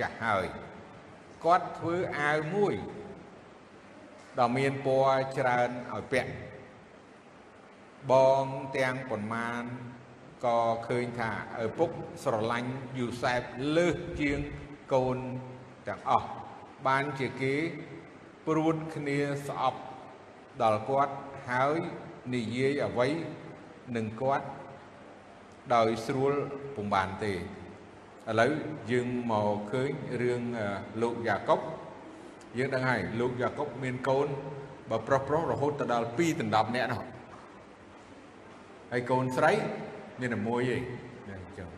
ចាស់ហើយគាត់ធ្វើអាវមួយដ៏មានពណ៌ច្រើនឲ្យពាក់បងទាំងប៉ុន្មានក៏ឃើញថាឪពុកស្រឡាញ់យូសែបលើសជាងកូនទាំងអស់បានជាគេព្រួតគ្នាស្អប់ដល់គាត់ហើយនិយាយអ្វីនឹងគាត់ដោយស្រួលពុំបានទេ ឥឡូវយើងមកឃើញរឿងលោកយ៉ាកុបយើងដឹងហើយលោកយ៉ាកុបមានកូនបើប្រុសប្រុសរហូតទៅដល់2ដណ្ដប់នាក់នោះហើយកូនស្រីមានតែមួយឯងអញ្ចឹង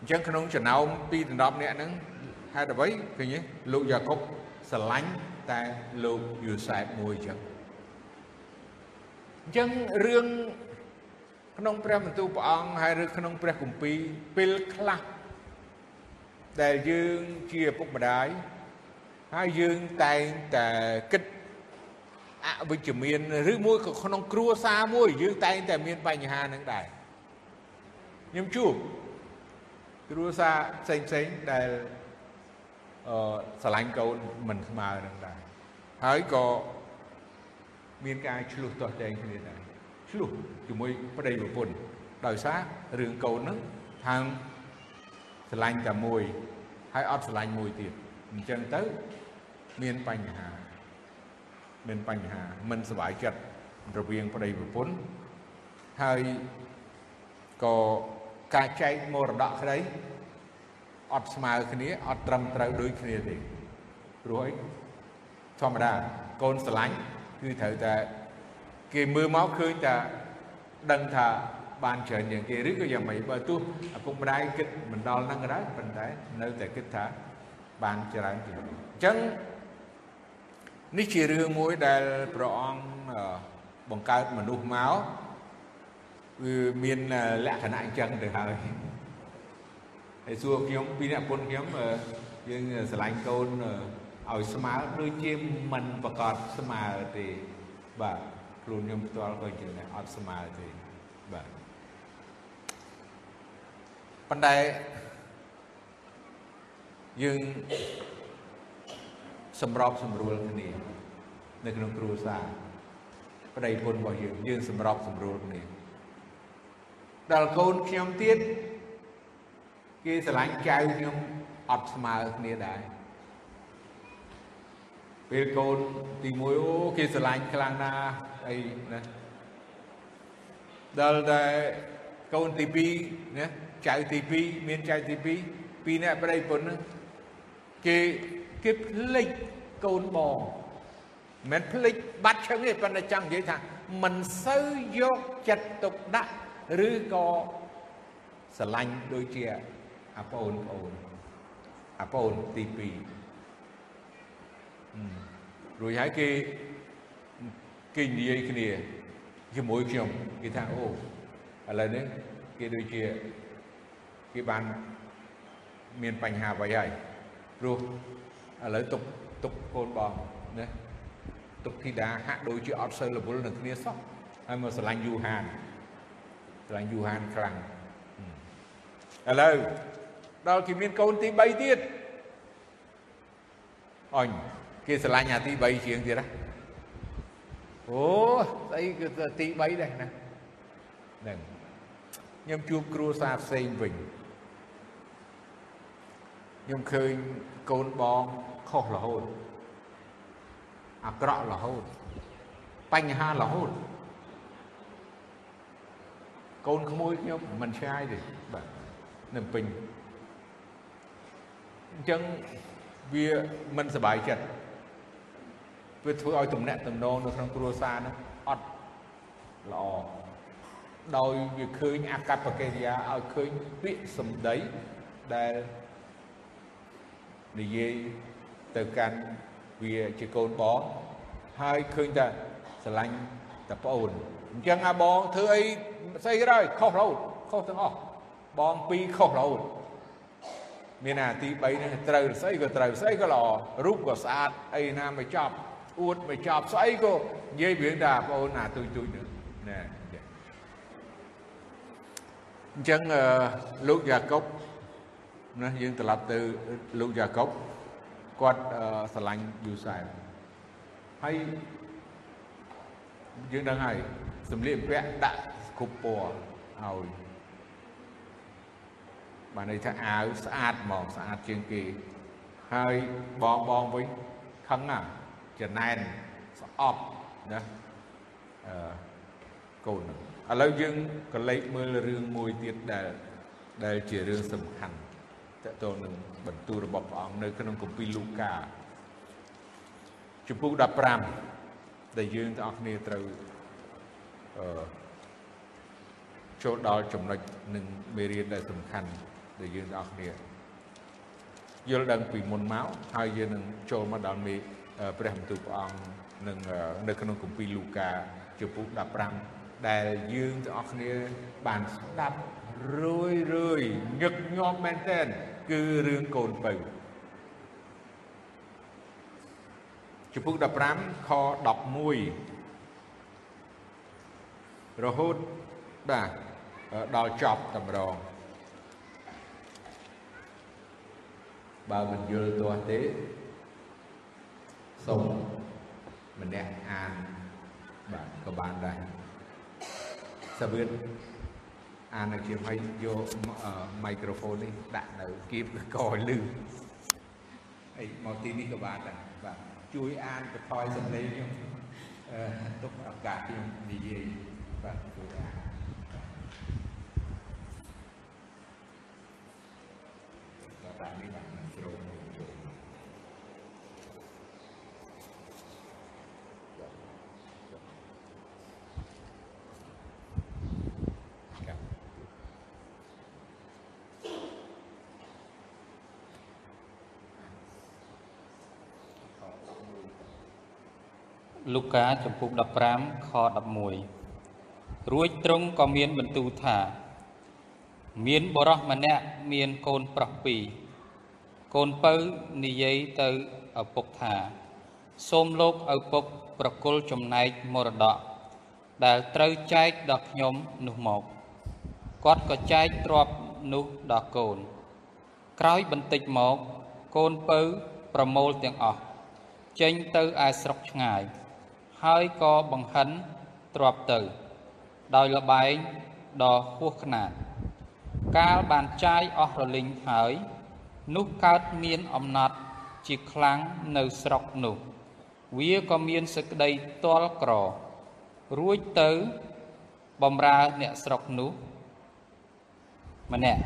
អញ្ចឹងក្នុងចំណោម2ដណ្ដប់នាក់ហ្នឹងហេតុអ្វីឃើញទេលោកយ៉ាកុបស្រឡាញ់តែលោកយូសែបមួយអញ្ចឹងអញ្ចឹងរឿង ក្នុងព្រះបន្ទូលព្រះអង្គហើយឬក្នុងព្រះគម្ពីរពេលខ្លះដែលយើងជាឪពុកម្ដាយហើយយើងតែងតែគិតអវិជ្ជមានឬមួយក៏ក្នុងគ្រួសារមួយយើងតែងតែមានបញ្ហានឹងដែរខ្ញុំជួបគ្រួសារផ្សេងផ្សេងដែលអឺស្រឡាញ់កូនមិនស្មើនឹងដែរហើយក៏មានការឆ្លោះទាស់តែងគ្នាដែរ ឆ្លោះជាមួយប្តីប្រពន្ធដោយសាររឿងកូនហ្នឹងខាងស្រឡាញ់តែមួយហើយអត់ស្រឡាញ់មួយទៀតអញ្ចឹងទៅមានបញ្ហាមានបញ្ហាមិនសុបាយចិត្តរវាងប្តីប្រពន្ធហើយក៏ការចែកមរតកក្តីអត់ស្មើគ្នាអត់ត្រឹមត្រូវដូចគ្នាទេព្រោះអីធម្មតាកូនស្រឡាញ់គឺត្រូវតែ គេមើលមកឃើញតែដឹងថាបានច្រើនជាងគេឬក៏យ៉ាងម៉េចបើទោះឪពុកម្ដាយគិតមិនដល់ហ្នឹងក៏ដោយប៉ុន្តែនៅតែគិតថាបានច្រើនជាងអញ្ចឹងនេះជារឿងមួយដែលព្រះអង្គបង្កើតមនុស្សមកវាមានលក្ខណៈអញ្ចឹងទៅហើយហើយសួរខ្ញុំពីអ្នកពុនខ្ញុំយើងស្រឡាញ់កូនឲ្យស្មើដូចជាមិនប្រកាសស្មើទេបាទ ខ្លួនខ្ញុំផ្ទាល់ក៏ជាអត់ស្មើទេបាទប៉ុន្តែយើងសម្របសម្រួលគ្នានៅក្នុងគ្រួសារប្តីប្រពន្ធរបស់យើងយើងសម្របសម្រួលគ្នាដល់កូនខ្ញុំទៀតគេស្រឡាញ់ចៅខ្ញុំអត់ស្មើគ្នាដែរ ពេលកូនទី1អូគេស្រឡាញ់ខ្លាំងណាស់អីណាដល់តែកូនទី2ណាចៅទី2មានចៅទី2ពីរអ្នកប្តីប្រពន្ធហ្នឹងគេគេភ្លេចកូនបងមិនភ្លេចបាត់ឈឹងទេប៉ុន្តែចង់និយាយថាមិនសូវយកចិត្តទុកដាក់ឬក៏ស្រឡាញ់ដូចជាអាប្អូនប្អូនអាប្អូនទី2 រួចហើយគេគេនិយាយគ្នាជាមួយខ្ញុំគេថាអូឥឡូវនេះគេដូចជាគេបានមានបញ្ហាអ្វីហើយព្រោះឥឡូវទុកទុកកូនបងណាទុកធីតាហាក់ដូចជាអត់សូវរវល់នឹងគ្នាសោះហើយមកស្រឡាញ់យូហានស្រឡាញ់យូហានខ្លាំងឥឡូវដល់គេមានកូនទី3ទៀតអញ គេស្រឡាញ់អាទី3ជាងទៀតណាអូស្អីគឺទី3ដែរណាហ្នឹងខ្ញុំជួបគ្រួសារផ្សេងវិញខ្ញុំឃើញកូនបងខុសរហូតអាក្រក់រហូតបញ្ហារហូតកូនក្មួយខ្ញុំមិនឆ្ងាយទេបាទនៅពេញអញ្ចឹងវាមិនសុបាយចិត្ត វាធ្វើឲ្យទំនាក់ទំនងនៅក្នុងគ្រួសារនោះអត់ល្អដោយវាឃើញអកប្បកិរិយាឲ្យឃើញពាក្យសម្ដីដែលនិយាយទៅកាន់វាជាកូនបងហើយឃើញតែស្រឡាញ់តែប្អូនអញ្ចឹងអាបងធ្វើអីស្អីក៏ដោយខុសរហូតខុសទាំងអស់បងពីរខុសរហូតមានអាទី3នេះត្រូវស្អីក៏ត្រូវស្អីក៏ល្អរូបក៏ស្អាតអីណាមិនចប់ អួតមិនចប់ស្អីក៏និយាយរឿងថាបងអូនណាទុយទុយនេះណែអញ្ចឹងលោកយ៉ាកុបណាយើងត្រឡប់ទៅលោកយ៉ាកុបគាត់ស្រឡាញ់យូសែបហើយយើងដឹងហើយសម្លៀកបំពាក់ដាក់គ្រប់ពណ៌ឲ្យបានន័យថាអាវស្អាតហ្មងស្អាតជាងគេហើយបងបងវិញខឹងណា ចំណែនស្អប់ណាអឺកូនហ្នឹងឥឡូវយើងក៏លេចមើលរឿងមួយទៀតដែលដែលជារឿងសំខាន់តទៅនឹងបន្ទូលរបស់ព្រះអង្គនៅក្នុងគម្ពីរលូកាជំពូក15ដែលយើងទាំងអស់គ្នាត្រូវអឺចូលដល់ចំណុចនឹងមេរៀនដែលសំខាន់ដែលយើងទាំងអស់គ្នាយល់ដឹងពីមុនមកហើយយើងនឹងចូលមកដល់មេ ព្រះបន្ទូលព្រះអង្គនឹងនៅក្នុងគម្ពីរលូកាជំពូក15ដែលយើងទាំងអស់គ្នាបានស្ដាប់រឿយរឿយញឹកញាប់មែនទែនគឺរឿងកូនពៅជំពូក15ខ11រហូតបាទដល់ចប់តម្រងបើមិនយល់ទាស់ទេ សូមម្នាក់អានបាទក៏បានដែរសាវឿនអាននៅជាឲ្យយកមីក្រូហ្វូននេះដាក់នៅគៀបកឲ្យលឺអីមកទីនេះក៏បានដែរបាទជួយអានបន្ថយសំឡេងខ្ញុំអឺទុកឱកាសខ្ញុំនិយាយបាទជួយអានបាទនេះបាទជ្រោមចូល លូកាចំពុក15ខ11រួចទ្រង់ក៏មានបន្ទូលថា មានបរោះម្នាក់មានកូនប្រុសពីរកូនពៅនិយាយទៅឪពុកថា សូមលោកឪពុកប្រគល់ចំណែកមរតកដែលត្រូវចែកដល់ខ្ញុំនោះមកគាត់ក៏ចែកទ្រព្យនោះដល់កូន ក្រោយបន្តិចមក កូនពៅប្រមូលទាំងអស់ចេញទៅឯស្រុកឆ្ងាយ ហើយក៏បង្ហិនទ្របទៅ ដោយលបែងដ៏ហួសខ្នាតកាលបានចាយអស់រលីងហើយ នោះកើតមានអំណត់ជាខ្លាំងនៅស្រុកនោះ វាក៏មានសេចក្តីទាល់ក្រ រួចទៅបំរើអ្នកស្រុកនោះម្នាក់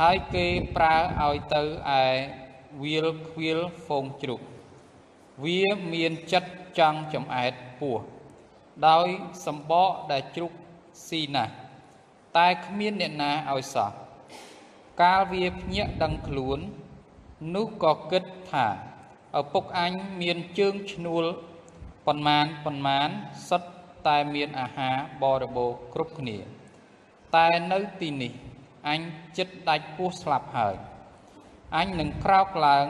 ហើយគេប្រើឲ្យទៅឯវាលខ្វៀលហ្វូងជ្រូកវាមានចិត្តចង់ចំអែត ពោះដោយសម្បកដែលជ្រុកស៊ីណាស់តែគ្មានអ្នកណាឲ្យសោះកាលវាភ្ញាក់ដឹងខ្លួននោះក៏គិតថាឪពុកអញមានជើងឈ្នួលប៉ុន្មានប៉ុន្មានសុទ្ធតែមានអាហារបរិបូរគ្រប់គ្នា តែនៅទីនេះអញចិត្តដាច់ពោះស្លាប់ហើយអញនឹងក្រោកឡើង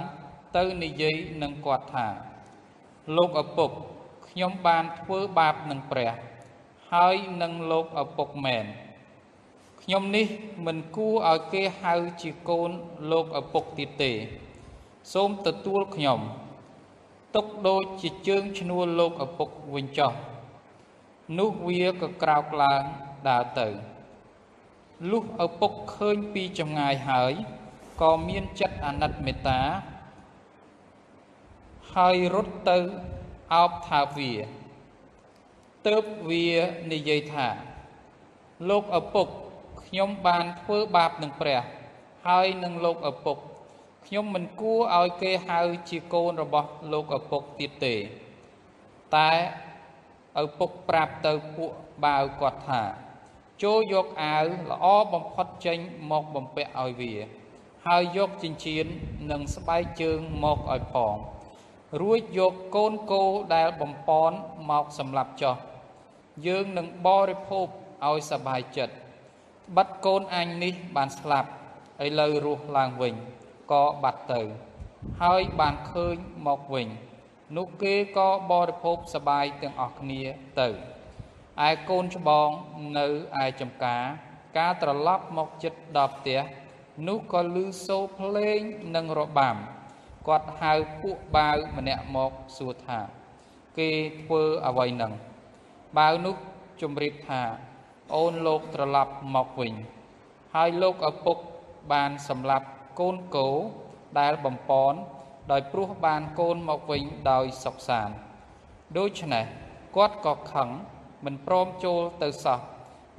ទៅនិយាយនឹងគាត់ថា លោកឪពុក ខ្ញុំបានធ្វើបាបនឹងព្រះ ហើយនឹងលោកឪពុកមែនខ្ញុំនេះមិនគួរឲ្យគេហៅជាកូនលោកឪពុកទៀតទេ សូមទទួលខ្ញុំទុកដូចជាជើងឈ្នួលលោកឪពុកវិញចុះនោះវាក៏ក្រោកឡើងដើរទៅលុះឪពុកឃើញពីចម្ងាយហើយក៏មានចិត្តអាណិតមេត្តាហើយរត់ទៅ អោបថាវាទៅវានិយាយថា លោកឪពុកខ្ញុំបានធ្វើបាបនឹងព្រះ ហើយនឹងលោកឪពុកខ្ញុំមិនគួរឲ្យគេហៅជាកូនរបស់លោកឪពុកទៀតទេ តែឪពុកប្រាប់ទៅពួកបាវគាត់ថា ចូលយកអាវល្អបំផុតចេញមកបំពាក់ឲ្យវា ហើយយកចិញ្ចៀននិងស្បែកជើងមកឲ្យផង រួចយកកូនគោដែលបំពន់មកសម្លាប់ចោះយើងនឹងបរិភោគឲ្យសប្បាយចិត្តបិទកូនអញនេះបានស្លាប់ឥឡូវរស់ឡើងវិញក៏បាត់ទៅ ហើយបានឃើញមកវិញ នោះគេក៏បរិភោគសប្បាយទាំងអស់គ្នាទៅឯកូនច្បងនៅឯចំការ ការត្រឡប់មកចិត្តដល់ផ្ទះនោះក៏ឮសូរភ្លេងនិងរបាំ គាត់ហៅពួកបាវម្នាក់មកសួរថា គេធ្វើអ្វីនឹងបាវនោះជម្រាបថា អូនលោកត្រឡប់មកវិញ ហើយលោកឪពុកបានសម្លាប់កូនគោដែលបំពន់ដោយព្រោះបានកូនមកវិញដោយសុខសាន្តដូច្នេះគាត់ក៏ខឹងមិនព្រមចូលទៅសោះ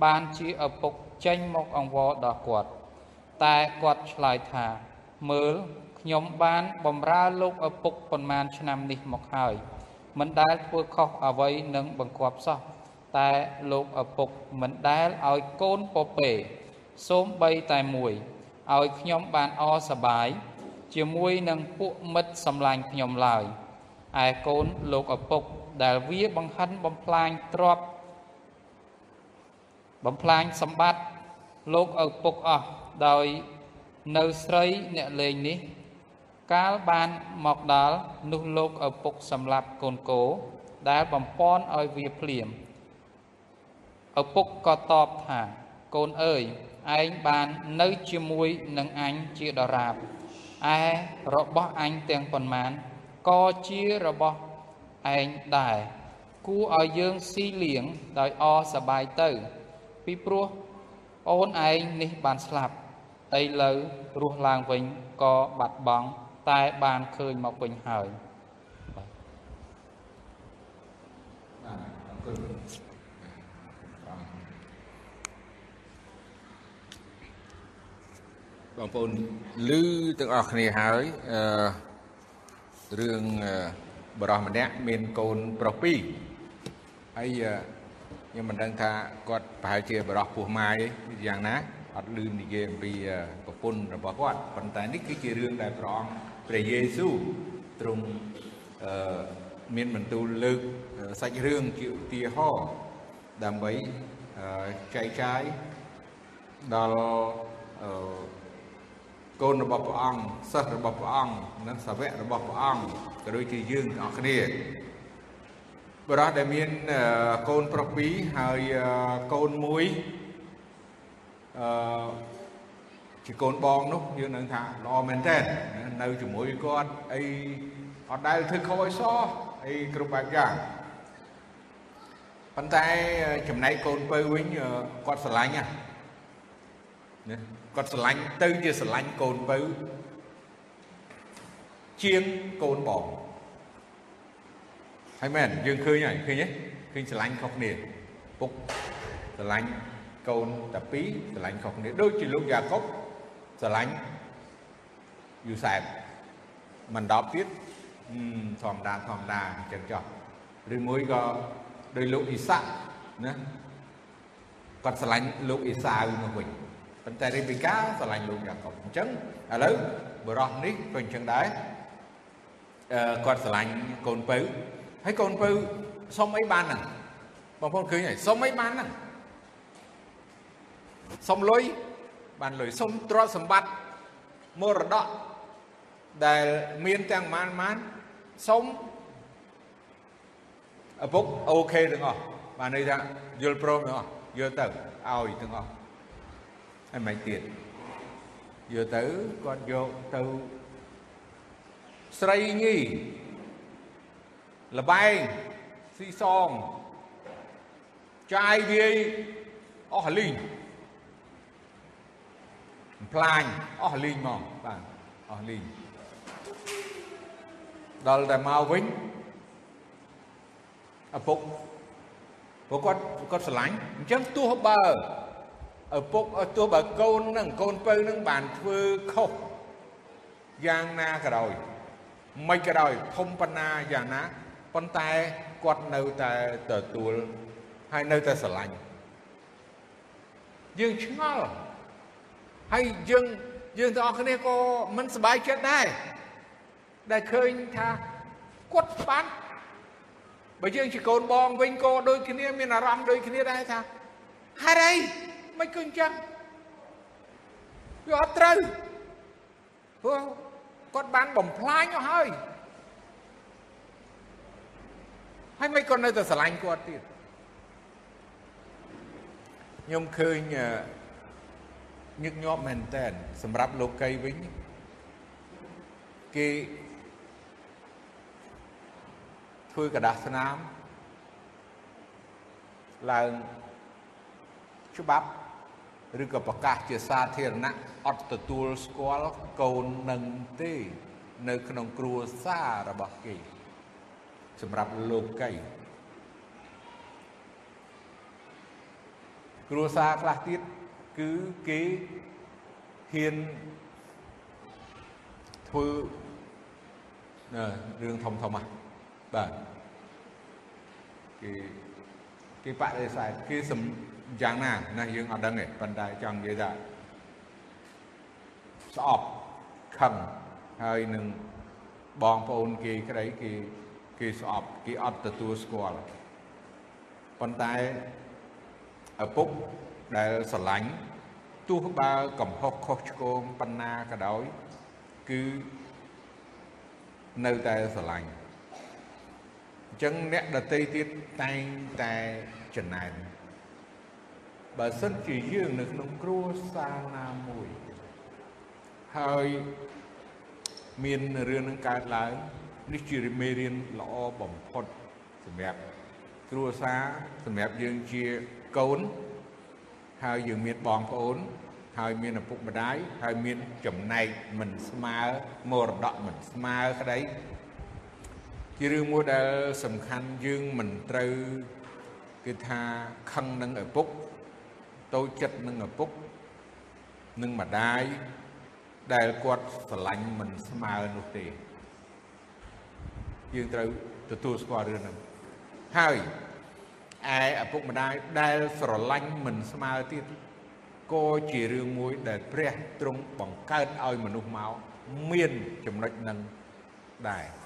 បានជាឪពុកចេញមកអង្វរដល់គាត់ តែគាត់ឆ្លើយថាមើល ខ្ញុំបានបំរើលោកឪពុកប៉ុន្មានឆ្នាំនេះមកហើយមិនដែលធ្វើខុសអ្វីនឹងបង្គាប់សោះតែលោកឪពុកមិនដែលឲ្យកូនពពេសូមបីតែមួយឲ្យខ្ញុំបានអសប្បាយជាមួយនឹងពួកមិត្តសម្លាញ់ខ្ញុំឡើយឯកូនលោកឪពុកដែលវាបង្ហិនបំផ្លាញទ្រព្យបំផ្លាញសម្បត្តិលោកឪពុកអស់ដោយនៅស្រីអ្នកលេងនេះ កាលបានមកដល់នោះលោកឪពុកសម្លាប់កូនគោដែលបំពន់ឲ្យវាភ្លាមឪពុកក៏តបថាកូនអើយឯងបាននៅជាមួយនឹងអញជាដរាបឯរបស់អញទាំងប៉ុន្មានក៏ជារបស់ឯងដែរគួរឲ្យយើងស៊ីលៀងដោយអសប្បាយទៅ ពីព្រោះអូនឯងនេះបានស្លាប់ឥឡូវរស់ឡើងវិញក៏បាត់បង់ តែបានឃើញមកវិញហើយបាទអរគុណបងប្អូនឮទាំងអស់គ្នាហើយអឺរឿងបរោះម្នាក់មានកូនប្រុសពីរហើយខ្ញុំមិនដឹងថាគាត់ប្រហែលជាបរោះពោះម៉ាយយ៉ាងណាអត់ឮនិយាយអំពីប្រពន្ធរបស់គាត់ប៉ុន្តែនេះគឺជារឿងដែលព្រះអង្គ ព្រះយេស៊ូវទ្រង់អឺមានបន្ទូលលើកសាច់រឿងជាឧទាហរណ៍ដើម្បីចែកចាយដល់អឺកូនរបស់ព្រះអង្គសិស្សរបស់ព្រះអង្គនិងសាវករបស់ព្រះអង្គក៏ដូចជាយើងទាំងអស់គ្នាបរោះដែលមានកូនប្រុសពីរហើយកូនមួយអឺជាកូនបងនោះយើងនឹងថាល្អមែនតើ នៅជាមួយគាត់អីអត់ដែលធ្វើខុសឲ្យសោះអីគ្រប់បែបយ៉ាងប៉ុន្តែចំណែកកូនពៅវិញគាត់ស្រឡាញ់ណាណាគាត់ស្រឡាញ់ទៅជាស្រឡាញ់កូនពៅជាងកូនបងហើយមែនយើងឃើញហើយឃើញទេឃើញស្រឡាញ់ខុសគ្នាពុកស្រឡាញ់កូនតែពីរស្រឡាញ់ខុសគ្នាដូចជាលោកយ៉ាកុបស្រឡាញ់ យូសែបមិន10ទៀតធម្មតាធម្មតាអញ្ចឹងចុះឬមួយក៏ដោយលោកអ៊ីសាក់ណាគាត់ស្រឡាញ់លោកអ៊ីសាវមកវិញប៉ុន្តែរេបេកាស្រឡាញ់លោកយ៉ាកុបអញ្ចឹងឥឡូវបរោះនេះក៏អញ្ចឹងដែរអឺគាត់ស្រឡាញ់កូនពៅហើយកូនពៅសុំអីបានហ្នឹងបងប្អូនឃើញហើយសុំអីបានហ្នឹងសុំលុយបានលុយសុំទ្រព្យសម្បត្តិមរតក ដែលមានទាំងម៉ានម៉ានសុំឪពុកអូខេទាំងអស់បានន័យថាយល់ព្រមទាំងអស់យកទៅឲ្យទាំងអស់ហើយមិនទៀតយកទៅគាត់យកទៅស្រីញីលបែងស៊ីសងចាយវាយអស់លីងផ្លាញអស់លីងមកបាទអស់លីង ដល់តែមកវិញឪពុកព្រោះគាត់គាត់ស្រឡាញ់អញ្ចឹងទោះបើឪពុកទោះបើកូននឹងកូនពៅនឹងបានធ្វើខុសយ៉ាងណាក៏ដោយមិនក៏ដោយធំប៉ុណ្ណាយ៉ាងណាប៉ុន្តែគាត់នៅតែទទួលហើយនៅតែស្រឡាញ់យើងឆ្ងល់ហើយយើងយើងទាំងអស់គ្នាក៏មិនសប្បាយចិត្តដែរ ដែលឃើញថាគាត់បានបើយើងជាកូនបងវិញក៏ដូចគ្នាមានអារម្មណ៍ដូចគ្នាដែរថាហេតុអីមិនគឺអញ្ចឹងវាអត់ត្រូវព្រោះគាត់បានបំផ្លាញអស់ហើយហើយមិនគាត់នៅតែស្រឡាញ់គាត់ទៀតខ្ញុំឃើញញឹកញាប់មែនតើសម្រាប់លោកីវិញគេ ធ្វើกระดาษស្នាមឡើងច្បាប់ឬក៏ប្រកាសជាសាធារណៈអត់ទទួលស្គាល់កូននឹងទេ នៅក្នុងគ្រួសាររបស់គេសម្រាប់លោកីគ្រួសារខ្លះទៀតគឺគេហ៊ានធ្វើរឿងធំធំហ្នឹង បាទគេគេបដិសេធគេសំយ៉ាងណាណាយើងអត់ដឹងទេប៉ុន្តែចង់និយាយថាស្អប់ខឹងហើយនឹងបងប្អូនគេក្តីគេគេស្អប់គេអត់ទទួលស្គាល់ប៉ុន្តែឪពុកដែលស្រឡាញ់ទោះបើកំហុសខុសឆ្គងប៉ុណ្ណាក៏ដោយគឺនៅតែស្រឡាញ់ អញ្ចឹងអ្នកដតីទៀតតែងតែចំណែនបើសិនជាយើងនៅក្នុងគ្រួសារណាមួយហើយមានរឿងនឹងកើតឡើងនេះជាមេរៀនល្អបំផុតសម្រាប់គ្រួសារសម្រាប់យើងជាកូនហើយយើងមានបងប្អូន ហើយមានឪពុកម្ដាយហើយមានចំណែកមិនស្មើមរតកមិនស្មើក្តី ជារឿងមួយដែលសំខាន់យើងមិនត្រូវគឺថាខឹងនឹងឪពុកតូចចិត្តនឹងឪពុកនឹងម្ដាយដែលគាត់ស្រឡាញ់មិនស្មើនោះទេយើងត្រូវទទួលស្គាល់រឿងហ្នឹងហើយឯឪពុកម្ដាយដែលស្រឡាញ់មិនស្មើទៀតក៏ជារឿងមួយដែលព្រះទ្រង់បង្កើតឲ្យមនុស្សមកមានចំណុចនឹងដែរណា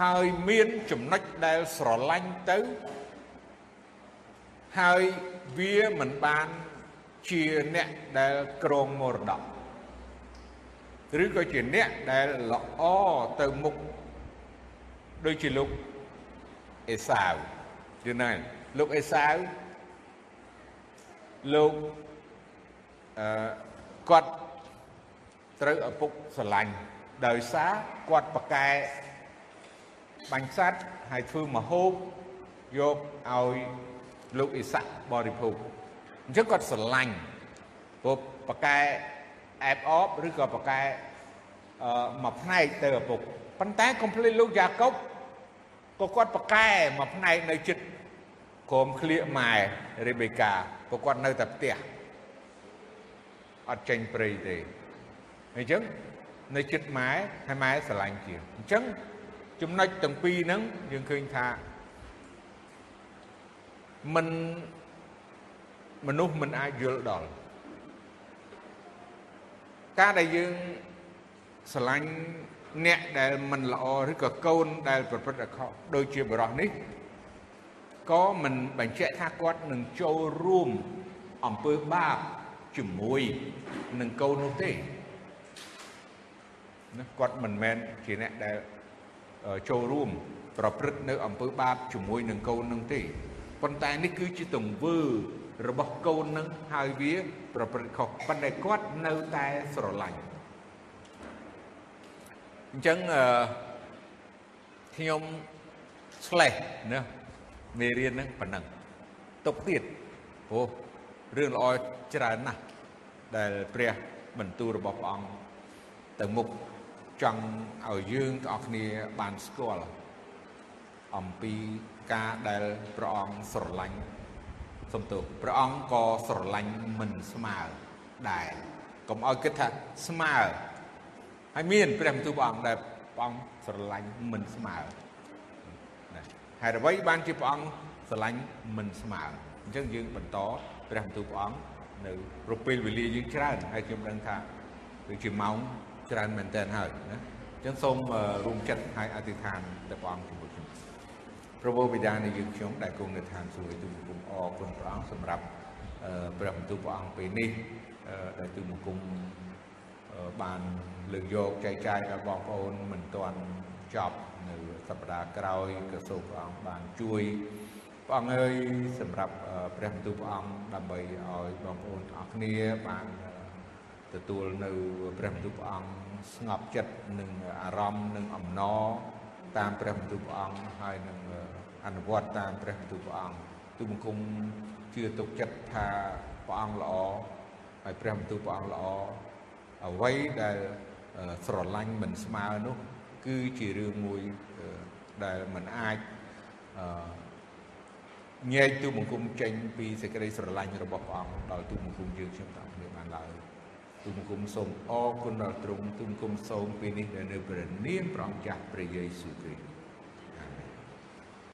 ហើយមានចំណុចដែលស្រឡាញ់ទៅ ហើយវាមិនបានជាអ្នកដែលក្រងមរតកឬក៏ជាអ្នកដែលល្អទៅមុខដូចជាលោកអេសាវយល់ណាលោកអេសាវលោកអឺគាត់ត្រូវឪពុកស្រឡាញ់ដោយសារគាត់ប្រកែ បាញ់សัตว์ហើយធ្វើមហូបយកឲ្យលោកអ៊ីសាក់បរិភោគអញ្ចឹងគាត់ស្រឡាញ់ព្រោះប្រកែអែបអបឬក៏ប្រកែអឺមួយផ្នែកទៅឪពុកប៉ុន្តែកុំភ្លេចលោកយ៉ាកុបក៏គាត់ប្រកែមួយផ្នែកនៅចិត្តក្រុមឃ្លៀកម៉ែរេបេកាព្រោះគាត់នៅតែផ្ទះអត់ចេញព្រៃទេអញ្ចឹងនៅចិត្តម៉ែហើយម៉ែស្រឡាញ់ជាងអញ្ចឹង ចំណុចទាំងពីរហ្នឹងយើងឃើញថាមិនមនុស្សមិនអាចយល់ដល់ការដែលយើងស្រឡាញ់អ្នកដែលមិនល្អឬក៏កូនដែលប្រព្រឹត្តអខុសដូចជាបរោះនេះក៏មិនបញ្ជាក់ថាគាត់នឹងចូលរួមអំពើបាបជាមួយនឹងកូននោះទេណាគាត់មិនមែនជាអ្នកដែល ចូលរួម ប្រព្រឹត្តនៅអំពើបាបជាមួយនឹងកូននឹងទេប៉ុន្តែនេះគឺជាទង្វើរបស់កូននឹងហើយវា ប្រព្រឹត្តខុសប៉ុន្តែគាត់នៅតែស្រឡាញ់អញ្ចឹងអឺខ្ញុំឆ្លេះណាមេរៀនហ្នឹងប៉ុណ្ណឹងទុកទៀតព្រោះរឿងល្អច្រើនណាស់ដែលព្រះបន្ទូលរបស់ព្រះអង្គទៅមុខ ចង់ឲ្យយើងទាំងអស់គ្នាបានស្គាល់អំពីការដែលព្រះអង្គស្រឡាញ់សំទោសព្រះអង្គក៏ស្រឡាញ់មិនស្មើដែរកុំឲ្យគិតថាស្មើហើយមានព្រះបន្ទូលព្រះអង្គដែលព្រះអង្គស្រឡាញ់មិនស្មើណាហើយអ្វីបានជាព្រះអង្គស្រឡាញ់មិនស្មើអញ្ចឹងយើងបន្តព្រះបន្ទូលព្រះអង្គនៅប្រពេលវេលាយើងច្រើនហើយខ្ញុំដឹងថាគឺជាម៉ោង ច្រើនមែនតើហើយណាអញ្ចឹងសូមរួមចិត្តហើយអធិដ្ឋានទៅព្រះអង្គជាមួយខ្ញុំព្រះបិតានៃយើងខ្ញុំដែលគង់នៅឋានសួគ៌ទូបង្គំអរគុណព្រះអង្គសម្រាប់ព្រះបន្ទូលព្រះអង្គពេលនេះដែលទូបង្គំបានលើកយកចែកចាយដល់បងប្អូនមិនទាន់ចប់នៅសប្តាហ៍ក្រោយក៏សូមព្រះអង្គបានជួយព្រះអង្គអើយសម្រាប់អឺព្រះបន្ទូលព្រះអង្គដើម្បីឲ្យបងប្អូនទាំងអស់គ្នាបានអឺ ទទួលនៅព្រះបន្ទូលព្រះអង្គស្ងប់ចិត្តនិងអារម្មណ៍និងអំណរតាមព្រះបន្ទូលព្រះអង្គហើយនឹងអឺអនុវត្តតាមព្រះបន្ទូលព្រះអង្គទូលបង្គំជឿទុកចិត្តថាព្រះអង្គល្អហើយព្រះបន្ទូលព្រះអង្គល្អអ្វីដែលអឺស្រឡាញ់មិនស្មើនោះ គឺជារឿងមួយអឺដែលមិនអាចអឺញែកទូលបង្គំចេញពីសេចក្តីស្រឡាញ់របស់ព្រះអង្គដល់ទូលបង្គំយើងខ្ញុំតាមគ្នាបានឡើយ ទូលបង្គំសូមអរគុណដល់ទ្រង់ទូលបង្គំសូមពីនេះដែលនៅព្រះនាមព្រះអង្គចាស់ព្រះយេស៊ូវគ្រីស្ទ